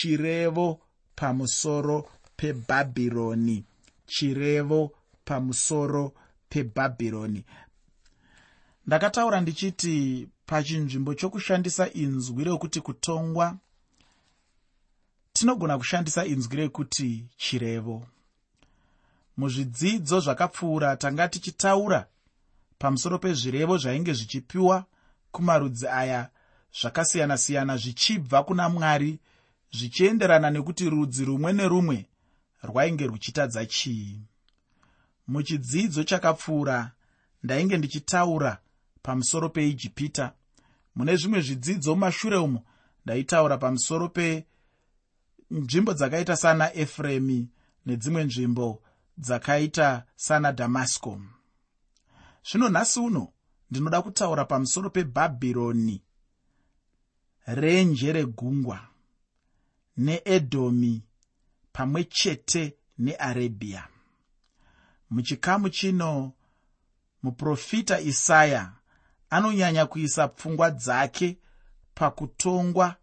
chirevo pamusoro pebhabhironi. Chirevo pamusoro pebhabhironi. Ndakataura ndichiti pachinzvimbo chokushandisa inzwi rekuti kutongwa tinogona kushandisa inzwi rekuti chirevo. Muzvidzidzo zvakapfuura tanga tichitaura pamusoro pezvirevo zvainge zvichipiwa kumarudzi aya zvakasiyana-siyana zvichibva kuna mwari zvichienderana nekuti rudzi rumwe nerumwe rwainge ruchitadza chii. Muchidzidzo chakapfuura ndainge ndichitaura pamusoro peijipita. Mune zvimwe zvidzidzo mumashure umo ndaitaura pamusoro penzvimbo dzakaita sana efuremi nedzimwe nzvimbo dzakaita sana dhamasco zvino nhasi uno ndinoda kutaura pamusoro pebhabhironi renje regungwa needhomi pamwe chete nearabhia muchikamu chino muprofita isaya anonyanya kuisa pfungwa dzake pakutongwa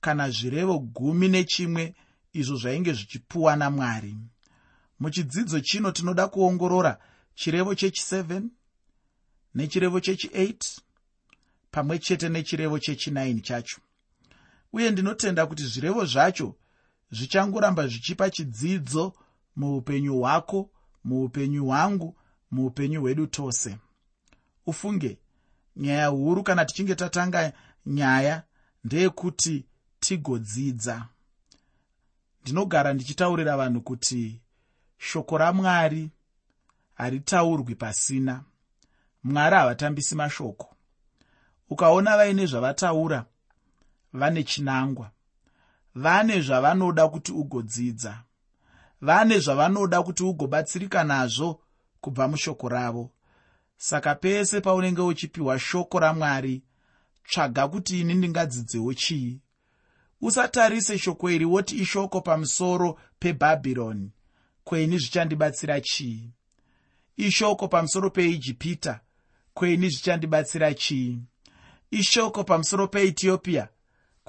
kana zvirevo gumi nechimwe izvo zvainge zvichipuwa namwari. Muchidzidzo chino tinoda kuongorora chirevo chechi7 nechirevo chechi8 pamwe chete nechirevo chechi9 chacho uye ndinotenda kuti zvirevo zvacho zvichangoramba zvichipa chidzidzo muupenyu hwako muupenyu hwangu muupenyu hwedu tose. Ufunge nyaya huru kana tichinge tatanga nyaya ndeyekuti tigodzidza. Ndinogara ndichitaurira vanhu kuti shoko ramwari haritaurwi pasina. Mwari havatambisi mashoko. Ukaona vaine zvavataura vane chinangwa vane zvavanoda kuti ugodzidza vane zvavanoda kuti ugobatsirika nazvo kubva mushoko ravo. Saka pese paunenge uchipiwa shoko ramwari tsvaga kuti ini ndingadzidzewo chii. Usatarise shoko iri woti ishoko pamusoro pebhabhironi kweni zvichandibatsira chii? Ishoko pamusoro peijipita kweni zvichandibatsira chii? Ishoko pamusoro peethiopia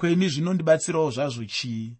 kweni zvinondibatsirawo zvazvo chii?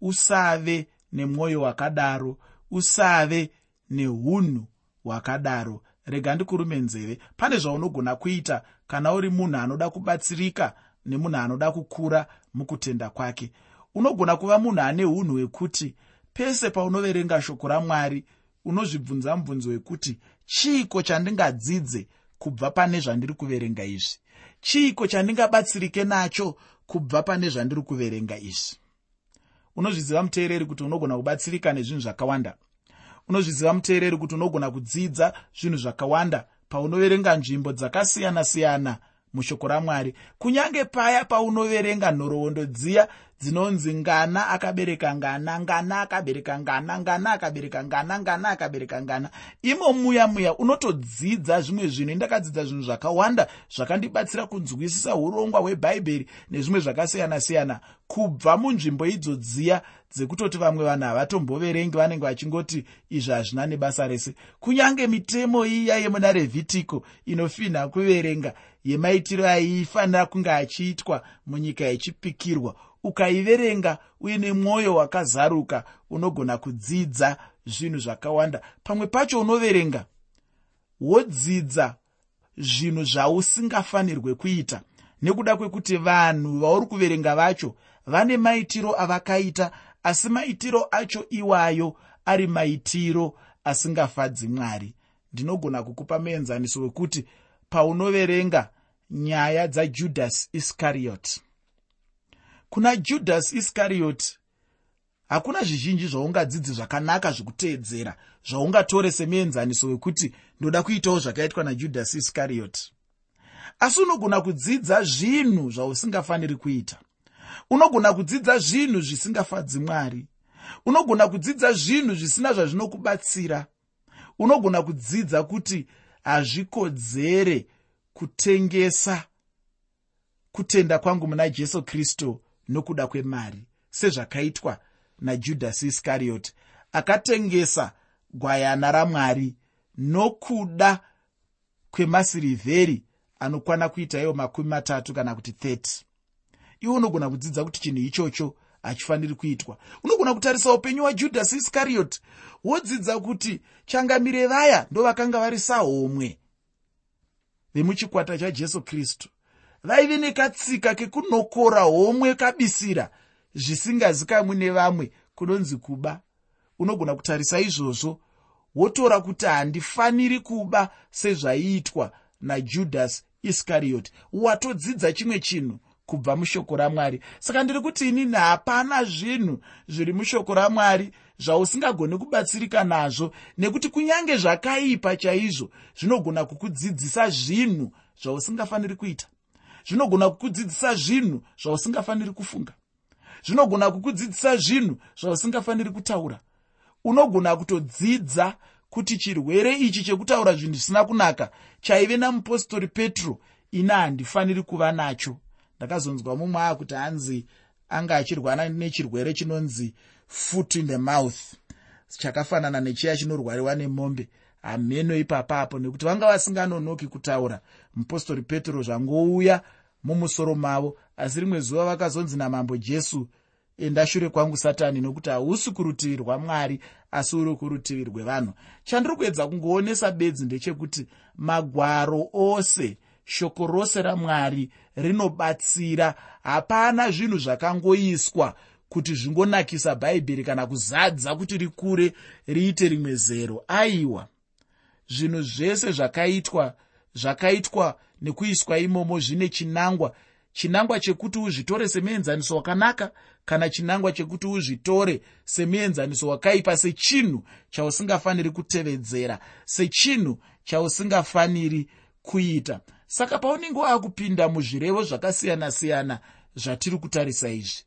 Usave nemwoyo wakadaro usave neunhu hwakadaro rega ndikurume nzeve. Pane zvaunogona kuita kana uri munhu anoda kubatsirika nemunhu anoda kukura mukutenda kwake. Unogona kuva munhu ane unhu hwekuti pese paunoverenga shoko ramwari unozvibvunza mubvunzo wekuti chiiko chandingadzidze kubva pane zvandiri kuverenga izvi. Chiiko chandingabatsirike nacho kubva pane zvandiri kuverenga izvi? Unozviziva muteereri kuti unogona kubatsirika nezvinhu zvakawanda? Unozviziva muteereri kuti unogona kudzidza zvinhu zvakawanda paunoverenga nzvimbo dzakasiyana-siyana mushoko ramwari? Kunyange paya paunoverenga nhoroondo dziya dzinonzi ngana akabereka ngana ngana akabereka ngana ngana akabereka ngana ngana akabereka ngana. Imo muya muya unotodzidza zvimwe zvinhu indakadzidza zvinhu zvakawanda zvakandibatsira kunzwisisa urongwa hwebhaibheri nezvimwe zvakasiyana-siyana kubva munzvimbo idzo dziya dzekutoti vamwe vanhu havatomboverengi vanenge vachingoti izvi hazvina nebasa rese. Kunyange mitemo iya yemuna revhitiko inofinha kuverenga yemaitiro aifanira kunge achiitwa munyika yechipikirwa ukaiverenga uine mwoyo wakazaruka unogona kudzidza zvinhu zvakawanda. Pamwe pacho unoverenga wodzidza zvinhu zvausingafanirwe kuita. Nekuda kwekuti vanhu vauri kuverenga vacho vane maitiro avakaita asi maitiro acho iwayo ari maitiro asingafadzi mwari. Ndinogona kukupa muenzaniso wekuti paunoverenga nyaya dzajudhasi iskarioti kuna judhasi iskarioti hakuna zvizhinji zvaungadzidzi zvakanaka zvekuteedzera zvaungatore semuenzaniso wekuti ndoda kuitawo zvakaitwa najudhasi iskarioti. Asi unogona kudzidza zvinhu zvausingafaniri kuita. Unogona kudzidza zvinhu zvisingafadzi mwari. Unogona kudzidza zvinhu zvisina zvazvinokubatsira. Unogona kudzidza kuti hazvikodzere kutengesa kutenda kwangu muna jesu kristu nokuda kwemari sezvakaitwa najudhasi iskarioti akatengesa gwayana ramwari nokuda kwemasirivheri anokwana kuita iwo makumi matatu kana kuti 30 iwe unogona kudzidza kuti chinhu ichocho hachifaniri kuitwa. Unogona kutarisa upenyu hwajudhasi iskarioti wodzidza kuti changamire vaya ndo vakanga vari sahomwe vemuchikwata chajesu kristu vaive nekatsika kekunokora homwe kabisira zvisingazikamwi nevamwe kunonzi kuba. Unogona kutarisa izvozvo wotora kuti handifaniri kuba sezvaiitwa najudhasi iskarioti. Watodzidza chimwe chinhu kubva mushoko ramwari. Saka ndiri kuti inini hapana zvinhu zviri mushoko ramwari zvausingagoni kubatsirika nazvo nekuti kunyange zvakaipa chaizvo zvinogona kukudzidzisa zvinhu zvausingafaniri kuita zvinogona kukudzidzisa zvinhu zvausingafaniri kufunga. Zvinogona kukudzidzisa zvinhu zvausingafaniri kutaura. Unogona kutodzidza kuti chirwere ichi chekutaura zvinhu zvisina kunaka chaive namupostori petro ina handifaniri kuva nacho. Ndakazonzwa mumwe akuti hanzi anga achirwara nechirwere chinonzi foot in the mouth. Chakafanana nechiya chinorwariwa nemombe. Hameno ipapapo nekuti vanga vasinganonoki kutaura mupostori petro zvangouya mumusoro mavo. Asi rimwe zuva vakazonzi namambo jesu enda shure kwangu satani nokuti hausi kurutivi rwamwari asi uri kurutivi rwevanhu. Chandiri kuedza kungoonesa bedzi ndechekuti magwaro ose shoko rose ramwari rinobatsira. Hapana zvinhu zvakangoiswa kuti zvingonakisa bhaibheri kana kuzadza kuti rikure riite rimwe zero. Aiwa! Zvinhu zvese zvakaitwa zvakaitwa nekuiswa imomo zvine chinangwa. Chinangwa chekuti uzvitore semuenzaniso wakanaka kana chinangwa chekuti uzvitore semuenzaniso wakaipa sechinhu chausingafaniri kutevedzera sechinhu chausingafaniri kuita. Saka paunenge waakupinda muzvirevo zvakasiyana-siyana zvatiri kutarisa izvi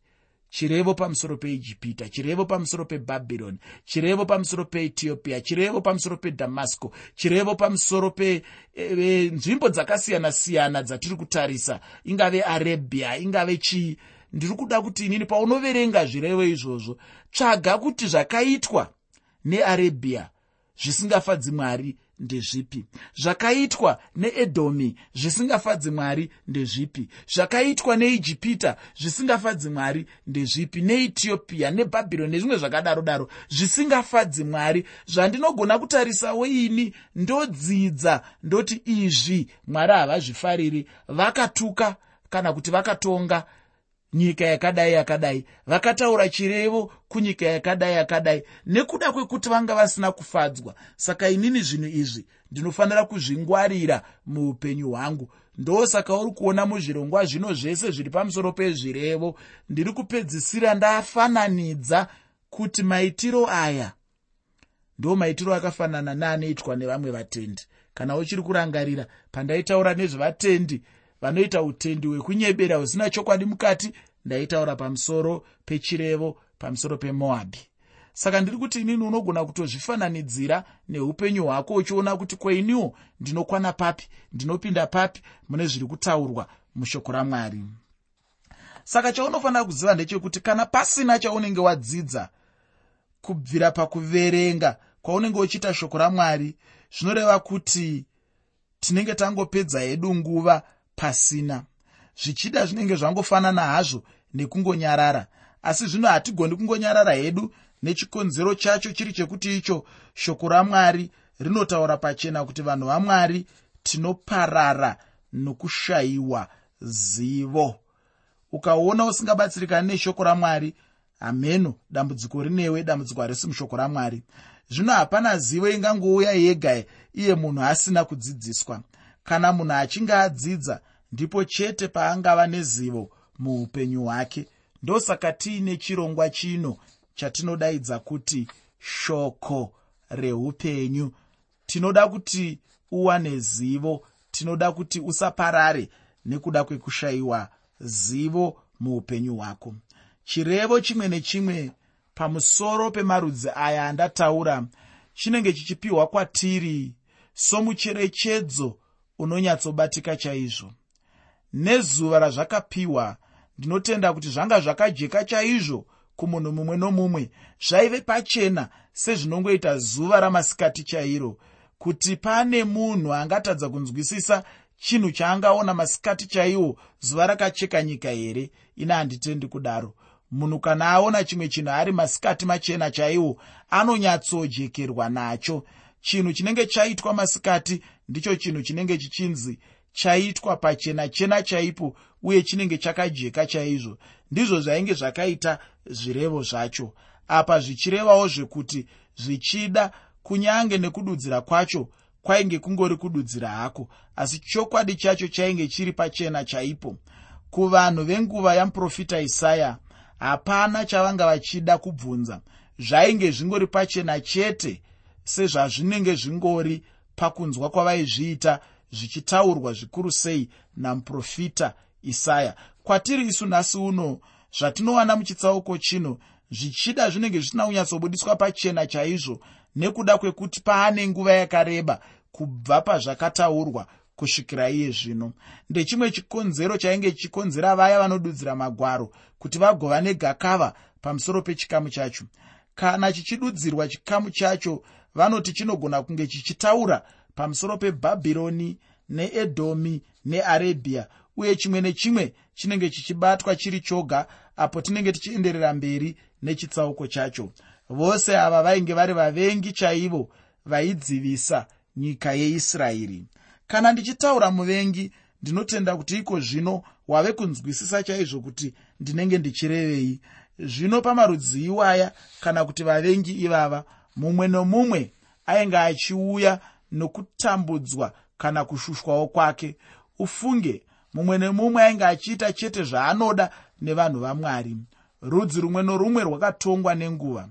chirevo pamusoro peijipita chirevo pamusoro pebhabhironi chirevo pamusoro peethiopia chirevo pamusoro pedhamasco chirevo pamusoro penzvimbo e, e, dzakasiyana-siyana dzatiri kutarisa. Ingave arabia ingave chii ndiri kuda kuti inini paunoverenga zvirevo izvozvo tsvaga kuti zvakaitwa nearabia zvisingafadzi mwari ndezvipi. Zvakaitwa needhomi zvisingafadzi mwari ndezvipi. Zvakaitwa neijipita zvisingafadzi mwari ndezvipi. Neetiopia nebhabhironi nezvimwe zvakadaro daro zvisingafadzi mwari. Zvandinogona kutarisawo ini ndodzidza ndoti izvi mwari havazvifariri. Vakatuka kana kuti vakatonga nyika yakadai yakadai. Vakataura chirevo kunyika yakadai yakadai. Nekuda kwekuti vanga vasina kufadzwa. Saka inini zvinhu izvi ndinofanira kuzvingwarira muupenyu hwangu. Ndosaka uri kuona muzvirongwa zvino zvese zviri pamusoro pezvirevo. Ndiri kupedzisira ndafananidza kuti maitiro aya ndo maitiro akafanana neanoitwa nevamwe vatendi. Kana uchiri kurangarira pandaitaura nezvevatendi vanoita utendi hwekunyebera husina chokwadi mukati ndaitaura pamusoro pechirevo pamusoro pemoabhi saka ndiri kuti inini unogona kutozvifananidzira neupenyu hwako uchiona kuti kweiniwo ndinokwana papi ndinopinda papi mune zviri kutaurwa mushoko ramwari. Saka chaunofanira kuziva ndechekuti kana pasina chaunenge wadzidza kubvira pakuverenga kwaunenge uchiita shoko ramwari zvinoreva kuti tinenge tangopedza hedu nguva pasina. Zvichida zvinenge zvangofanana hazvo nekungonyarara. Asi zvino hatigoni kungonyarara hedu nechikonzero chacho chiri chekuti icho shoko ramwari rinotaura pachena kuti vanhu vamwari tinoparara nokushayiwa zivo. Ukaona usingabatsirikani neshoko ramwari hameno dambudziko rinewe dambudziko harisi mushoko ramwari. Zvino hapana zivo ingangouya yega iye munhu asina kudzidziswa kana munhu achinge adzidza ndipo chete paangava nezivo muupenyu hwake. Ndosaka tiine chirongwa chino chatinodaidza kuti shoko reupenyu. Tinoda kuti uwane zivo tinoda kuti usaparare nekuda kwekushayiwa zivo muupenyu hwako. Chirevo chimwe nechimwe pamusoro pemarudzi aya andataura chinenge chichipiwa kwatiri somucherechedzo unonyatsobatika chaizvo. Nezuva razvakapiwa ndinotenda kuti zvanga zvakajeka chaizvo kumunhu mumwe nomumwe zvaive pachena sezvinongoita zuva ramasikati chairo kuti pane munhu angatadza kunzwisisa chinhu chaangaona masikati chaiwo zuva rakacheka nyika here? Ina handitendi kudaro. Munhu kana aona chimwe chinhu ari masikati machena chaiwo anonyatsojekerwa nacho. Chinhu chinenge chaitwa masikati ndicho chinhu chinenge chichinzi chaitwa pachena chena chaipo uye chinenge chakajeka chaizvo. Ndizvo zvainge zvakaita zvirevo zvacho. Apa zvichirevawo zvekuti zvichida kunyange nekududzira kwacho kwainge kungori kududzira hako asi chokwadi chacho chainge chiri pachena chaipo. Kuvanhu venguva yamuprofita isaya hapana chavanga vachida kubvunza. Zvainge zvingori pachena chete sezvazvinenge zvingori pakunzwa kwavaizviita zvichitaurwa zvikuru sei namuprofita isaya. Kwatiri isu nhasi uno zvatinowana muchitsauko chino zvichida zvinenge zvisina kunyatsobudiswa pachena chaizvo nekuda kwekuti paane nguva yakareba kubva pazvakataurwa kusvikira iye zvino. Ndechimwe chikonzero chainge chichikonzera vaya vanodudzira magwaro kuti vagova negakava pamusoro pechikamu chacho. Kana chichidudzirwa chikamu chacho vanoti chinogona kunge chichitaura pamusoro pebhabhironi needhomi nearabhia uye chimwe nechimwe chinenge chichibatwa chiri choga apo tinenge tichienderera mberi nechitsauko chacho. Vose ava vainge vari vavengi chaivo vaidzivisa nyika yeisraeri. Kana ndichitaura muvengi ndinotenda kuti iko zvino wave kunzwisisa chaizvo kuti ndinenge ndichirevei. Zvino pamarudzi iwaya kana kuti vavengi ivava mumwe nomumwe ainge achiuya nokutambudzwa kana kushushwawo kwake. Ufunge mumwe nemumwe ainge achiita chete zvaanoda nevanhu vamwari. Rudzi rumwe norumwe rwakatongwa nenguva.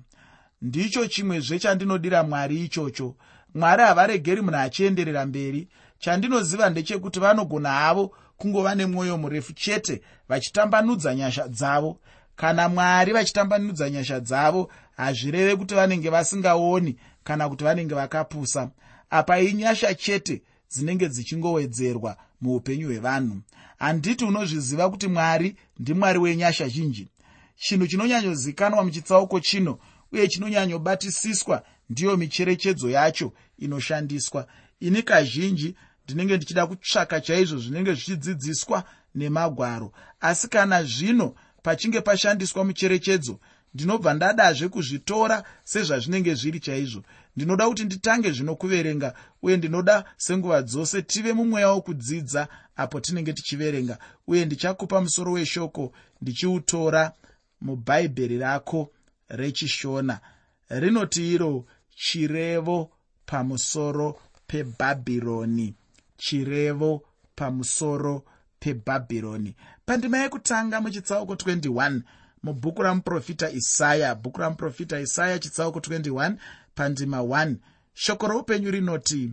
Ndicho chimwezve chandinodira mwari ichocho. Mwari havaregeri munhu achienderera mberi. Chandinoziva ndechekuti vanogona havo kungova nemwoyo murefu chete vachitambanudza nyasha dzavo. Kana mwari vachitambanudza nyasha dzavo hazvireve kuti vanenge vasingaoni kana kuti vanenge vakapusa. Apa inyasha chete dzinenge dzichingowedzerwa muupenyu hwevanhu. Handiti unozviziva kuti mwari ndimwari wenyasha zhinji. Chinhu chinonyanyozikanwa muchitsauko chino uye chinonyanyobatisiswa ndiyo micherechedzo yacho inoshandiswa. Ini kazhinji ndinenge ndichida kutsvaka chaizvo zvinenge zvichidzidziswa nemagwaro. Asi kana zvino pachinge pashandiswa mucherechedzo ndinobva ndadazve kuzvitora sezvazvinenge zviri chaizvo. Ndinoda kuti nditange zvino kuverenga uye ndinoda senguva dzose tive mumweya wokudzidza apo tinenge tichiverenga. Uye ndichakupa musoro weshoko ndichiutora mubhaibheri rako rechishona. Rinoti iro chirevo pamusoro pebhabhironi. Chirevo pamusoro pebhabhironi. Pandima yekutanga muchitsauko 21 mubhuku ramuprofita isaya. Bhuku ramuprofita isaya chitsauko 21 pandima 1 shoko roupenyu rinoti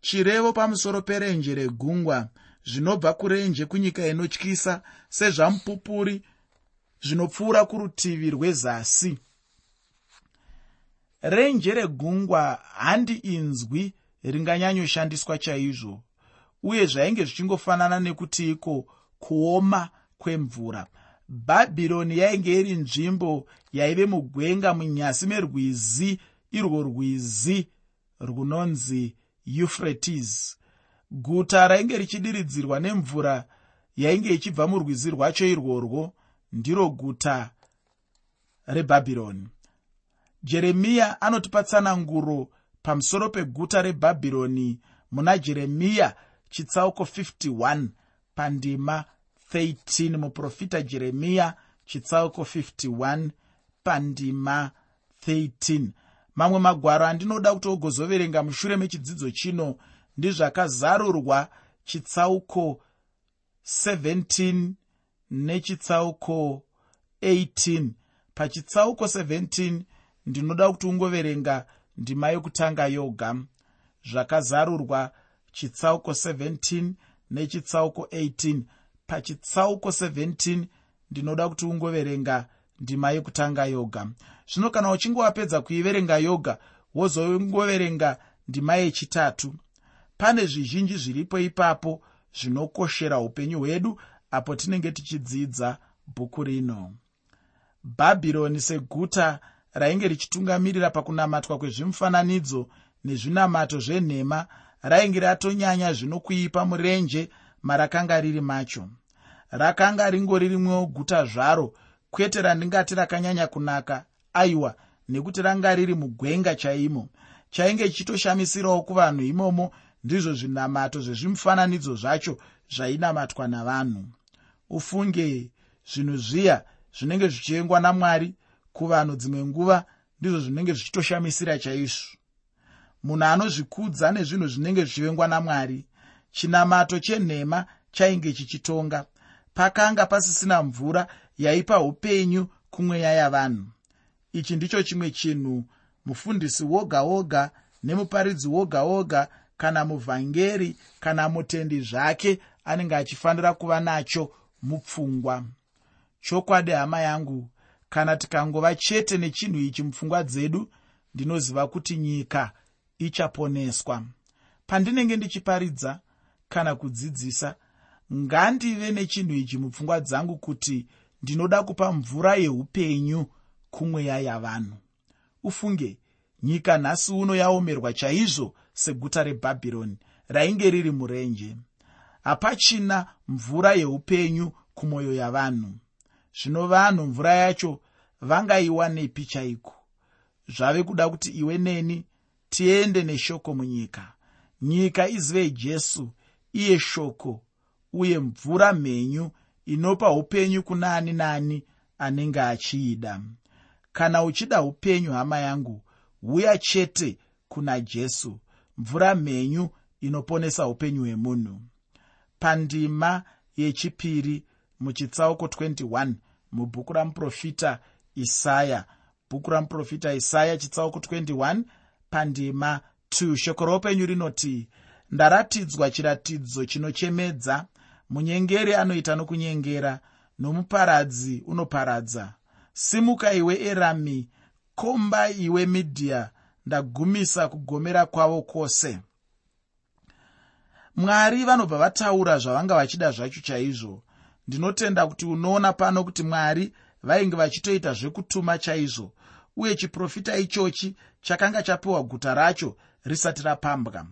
chirevo pamusoro perenje regungwa zvinobva kurenje kunyika inotyisa sezvamupupuri zvinopfuura kurutivi rwezasi. Renje regungwa handi inzwi ringanyanyoshandiswa chaizvo uye zvainge zvichingofanana nekuti iko kuoma kwemvura bhabhironi yainge iri nzvimbo yaive mugwenga munyasi merwizi irwo rwizi runonzi euphrates. Guta rainge richidiridzirwa nemvura yainge ichibva murwizi rwacho irworwo ndiro guta rebhabhironi. Jeremiya anotipa tsananguro pamusoro peguta rebhabhironi muna jeremiya chitsauko 51 pandima 13 muprofita jeremiya chitsauko 51 pandima 13 mamwe magwaro andinoda kuti ogozoverenga mushure mechidzidzo chino ndizvakazarurwa chitsauko 17 nechitsauko 18 pachitsauko 17 ndinoda kuti ungoverenga ndima yokutanga yoga. Zvakazarurwa chitsauko 17 nechitsauko 18 pachitsauko 17 ndinoda kuti ungoverenga ndima yekutanga yoga. Zvino kana uchinge wapedza kuiverenga yoga wozongoverenga ndima yechitatu. Pane zvizhinji zviripo ipapo zvinokoshera upenyu hwedu apo tinenge tichidzidza bhuku rino. Bhabhironi seguta rainge richitungamirira pakunamatwa kwezvimufananidzo nezvinamato zvenhema rainge ratonyanya zvino kuipa murenje marakanga riri macho rakanga ringori rimwewo guta zvaro kwete randingati rakanyanya kunaka aiwa nekuti ranga riri mugwenga chaimo. Chainge chichitoshamisirawo kuvanhu imomo ndizvo zvinamato zvezvimufananidzo zvacho zvainamatwa navanhu. Ufunge zvinhu zviya zvinenge zvichiengwa namwari kuvanhu dzimwe nguva ndizvo zvinenge zvichitoshamisira chaizvo. Munhu anozvikudza nezvinhu zvinenge zvichivengwa namwari chinamato chenhema chainge chichitonga pakanga pasisina mvura yaipa upenyu kumweya yavanhu. Ichi ndicho chimwe chinhu mufundisi woga woga nemuparidzi woga woga kana muvhangeri kana mutendi zvake anenge achifanira kuva nacho mupfungwa. Chokwadi hama yangu kana tikangova chete nechinhu ichi mupfungwa dzedu ndinoziva kuti nyika ichaponeswa. Pandinenge ndichiparidza kana kudzidzisa ngandive nechinhu ichi mupfungwa dzangu kuti ndinoda kupa mvura yeupenyu kumweya yavanhu. Ufunge nyika nhasi uno yaomerwa chaizvo seguta rebhabhironi rainge riri murenje. Hapachina mvura yeupenyu kumwoyo yavanhu. Zvino vanhu mvura yacho vangaiwanepi chaiko? Zvave kuda kuti iwe neni tiende neshoko munyika. Nyika izive jesu iye shoko uye mvura mhenyu inopa upenyu kuna ani naani anenge achiida. Kana uchida upenyu hama yangu uya chete kuna jesu. Mvura mhenyu inoponesa upenyu hwemunhu. Pandima yechipiri muchitsauko 21 mubhuku ramuprofita isaya. Bhuku ramuprofita isaya chitsauko 21 pandima 2 shoko roupenyu rinoti ndaratidzwa chiratidzo chinochemedza munyengeri anoita nokunyengera nomuparadzi unoparadza. Simuka iwe erami komba iwe midhiya ndagumisa kugomera kwavo kwose. Mwari vanobva vataura zvavanga vachida zvacho chaizvo. Ndinotenda kuti unoona pano kuti mwari vainge vachitoita zvekutuma chaizvo uye chiprofita ichochi chakanga chapiwa guta racho risati rapambwa.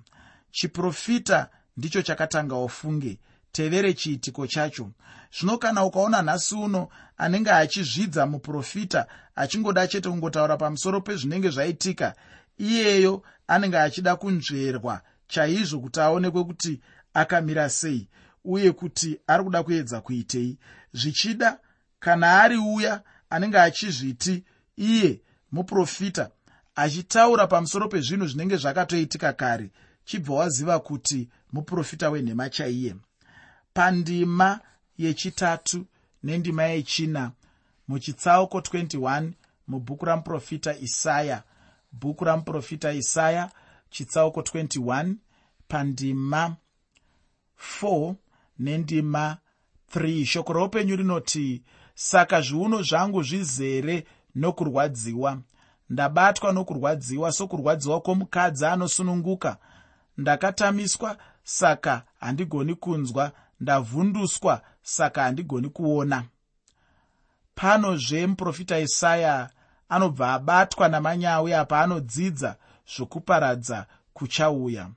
Chiprofita ndicho chakatanga ufunge tevere chiitiko chacho. Zvino kana ukaona nhasi uno anenge achizvidza muprofita achingoda chete kungotaura pamusoro pezvinenge zvaitika iyeyo anenge achida kunzverwa. Chaizvo kuti aonekwe kuti akamira sei uye kuti ari kuda kuedza kuitei. Zvichida kana ari uya anenge achizviti iye muprofita achitaura pamusoro pezvinhu zvinenge zvakatoitika kare chibva waziva kuti muprofita wenhema chaiye pandima yechitatu nendima yechina. Muchitsauko 21 mubhuku ramuprofita isaya. Bhuku ramuprofita isaya chitsauko 21 pandima 4 nendima 3 shoko roupenyu rinoti saka zviuno zvangu zvizere nokurwadziwa. Ndabatwa nokurwadziwa sokurwadziwa kwomukadzi anosununguka. Ndakatamiswa saka handigoni kunzwa ndavhunduswa saka handigoni kuona. Panozve muprofita isaya anobva abatwa namanyawi apa anodzidza zvokuparadza kuchauya.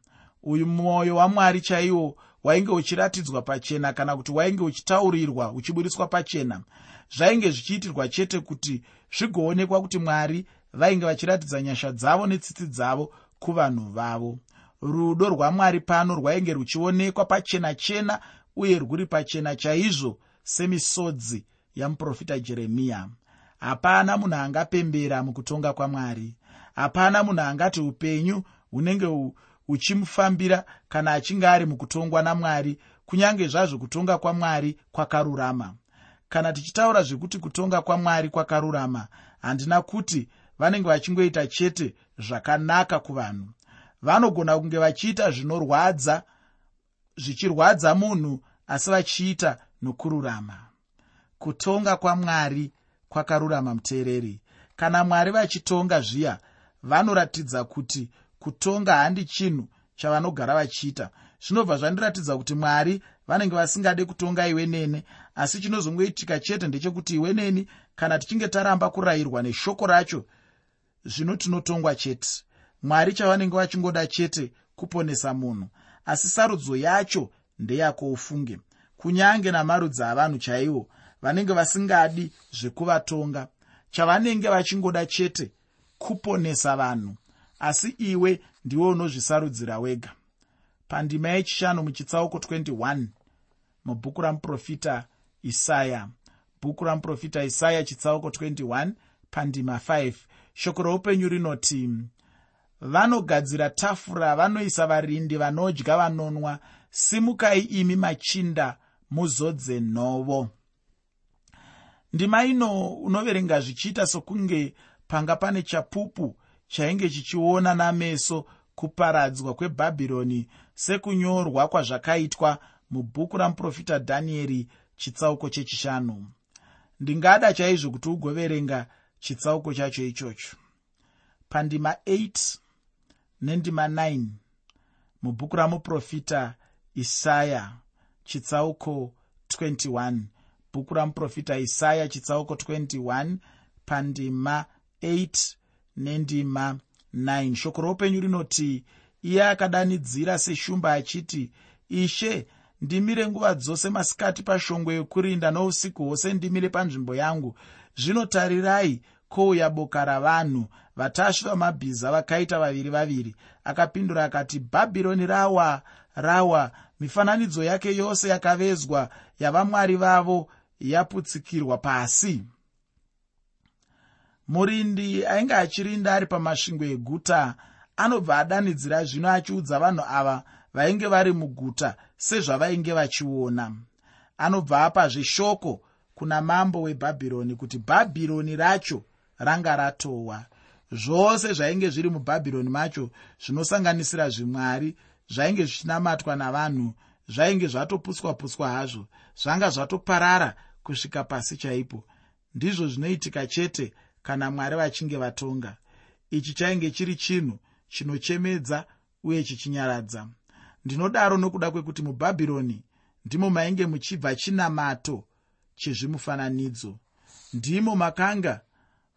Uyu mwoyo wamwari chaiwo wainge uchiratidzwa pachena kana kuti wainge uchitaurirwa uchiburiswa pachena. Zvainge zvichiitirwa chete kuti zvigoonekwa kuti mwari vainge vachiratidza nyasha dzavo netsitsi dzavo kuvanhu vavo. Rudo rwamwari pano rwainge ruchionekwa pachena chena uye rwuri pachena chaizvo semisodzi yamuprofita jeremiya. Hapana munhu angapembera mukutonga kwamwari. Hapana munhu angati upenyu hunenge huchimufambira kana achinge ari mukutongwa namwari kunyange zvazvo kutonga kwamwari kwakarurama. Kana tichitaura zvekuti kutonga kwamwari kwakarurama handina kuti vanenge vachingoita chete zvakanaka kuvanhu. Vanogona kunge vachiita zvinorwadza zvichirwadza munhu asi vachiita nokururama. Kutonga kwamwari kwakarurama muteereri. Kana mwari vachitonga zviya vanoratidza kuti kutonga handi chinhu chavanogara vachiita. Zvinobva zvandiratidza kuti mwari vanenge vasingade kutonga iwe nene asi chinozongoitika chete ndechekuti iwe neni kana tichinge taramba kurayirwa neshoko racho zvino tinotongwa chete. Mwari chavanenge vachingoda chete kuponesa munhu asi sarudzo yacho ndeyako ufunge. Kunyange namarudzi avanhu chaivo vanenge vasingadi zvekuvatonga chavanenge vachingoda chete kuponesa vanhu asi iwe ndiwe unozvisarudzira wega. Pandima yechishanu muchitsauko 21 mubhuku ramuprofita isaya. Bhuku ramuprofita isaya chitsauko 21 pandima 5 shoko roupenyu rinoti vanogadzira tafura vanoisa varindi vanodya vanonwa. Simukai imi machinda muzodze nhovo ndima ino unoverenga zvichiita sokunge panga pane chapupu chainge chichiona nameso kuparadzwa kwebhabhironi sekunyorwa kwazvakaitwa mubhuku ramuprofita dhanieri chitsauko chechishanu. Ndingada chaizvo kuti ugoverenga chitsauko chacho ichocho. Pandima 8 nendima 9 mubhuku ramuprofita isaya chitsauko 21 bhuku ramuprofita isaya chitsauko 21 pandima 8 nendima 9 shoko roupenyu rinoti iye akadanidzira seshumba achiti ishe ndimire nguva dzose masikati pashongwe yokurinda nousiku hwose ndimire panzvimbo yangu. Zvinotarirai kouya boka ravanhu vatasvi vamabhiza vakaita vaviri vaviri. Akapindura akati bhabhironi rawa rawa. Mifananidzo yake yose yakavezwa yavamwari vavo yaputsikirwa pasi. Murindi ainge achirinda ari pamasvingo eguta anobva adanidzira zvino achiudza vanhu ava vainge vari muguta sezvavainge vachiona. Anobva apazve shoko kuna mambo webhabhironi kuti bhabhironi racho ranga ratowa zvose zvainge zviri mubhabhironi macho zvinosanganisira zvimwari zvainge zvichinamatwa navanhu zvainge zvatoputswa-putswa hazvo zvanga zvatoparara kusvika pasi chaipo. Ndizvo zvinoitika chete kana mwari vachinge vatonga. Ichi chainge chiri chinhu chinochemedza uye chichinyaradza. Ndinodaro nokuda kwekuti mubhabhironi ndimo mainge muchibva chinamato chezvimufananidzo. Ndimo makanga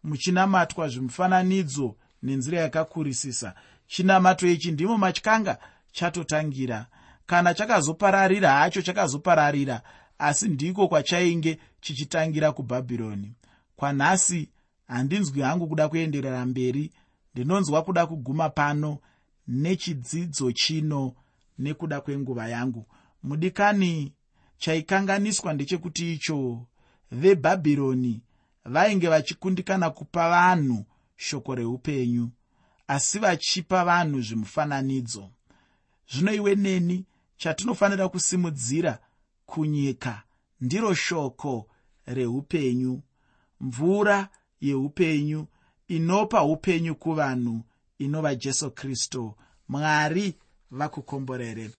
muchinamatwa zvimufananidzo nenzira yakakurisisa. Chinamato ichi ndimo machikanga chatotangira. Kana chakazopararira hacho chakazopararira asi ndiko kwachainge chichitangira kubhabhironi. Kwanhasi handinzwi hangu kuda kuenderera mberi ndinonzwa kuda kuguma pano nechidzidzo chino nekuda kwenguva yangu. Mudikani chaikanganiswa ndechekuti icho vebhabhironi vainge vachikundikana kupa vanhu shoko reupenyu asi vachipa vanhu zvimufananidzo. Zvino iwe neni chatinofanira kusimudzira kunyika ndiro shoko reupenyu. Mvura yeupenyu inopa upenyu kuvanhu inova jesu kristu mwari vakukomborere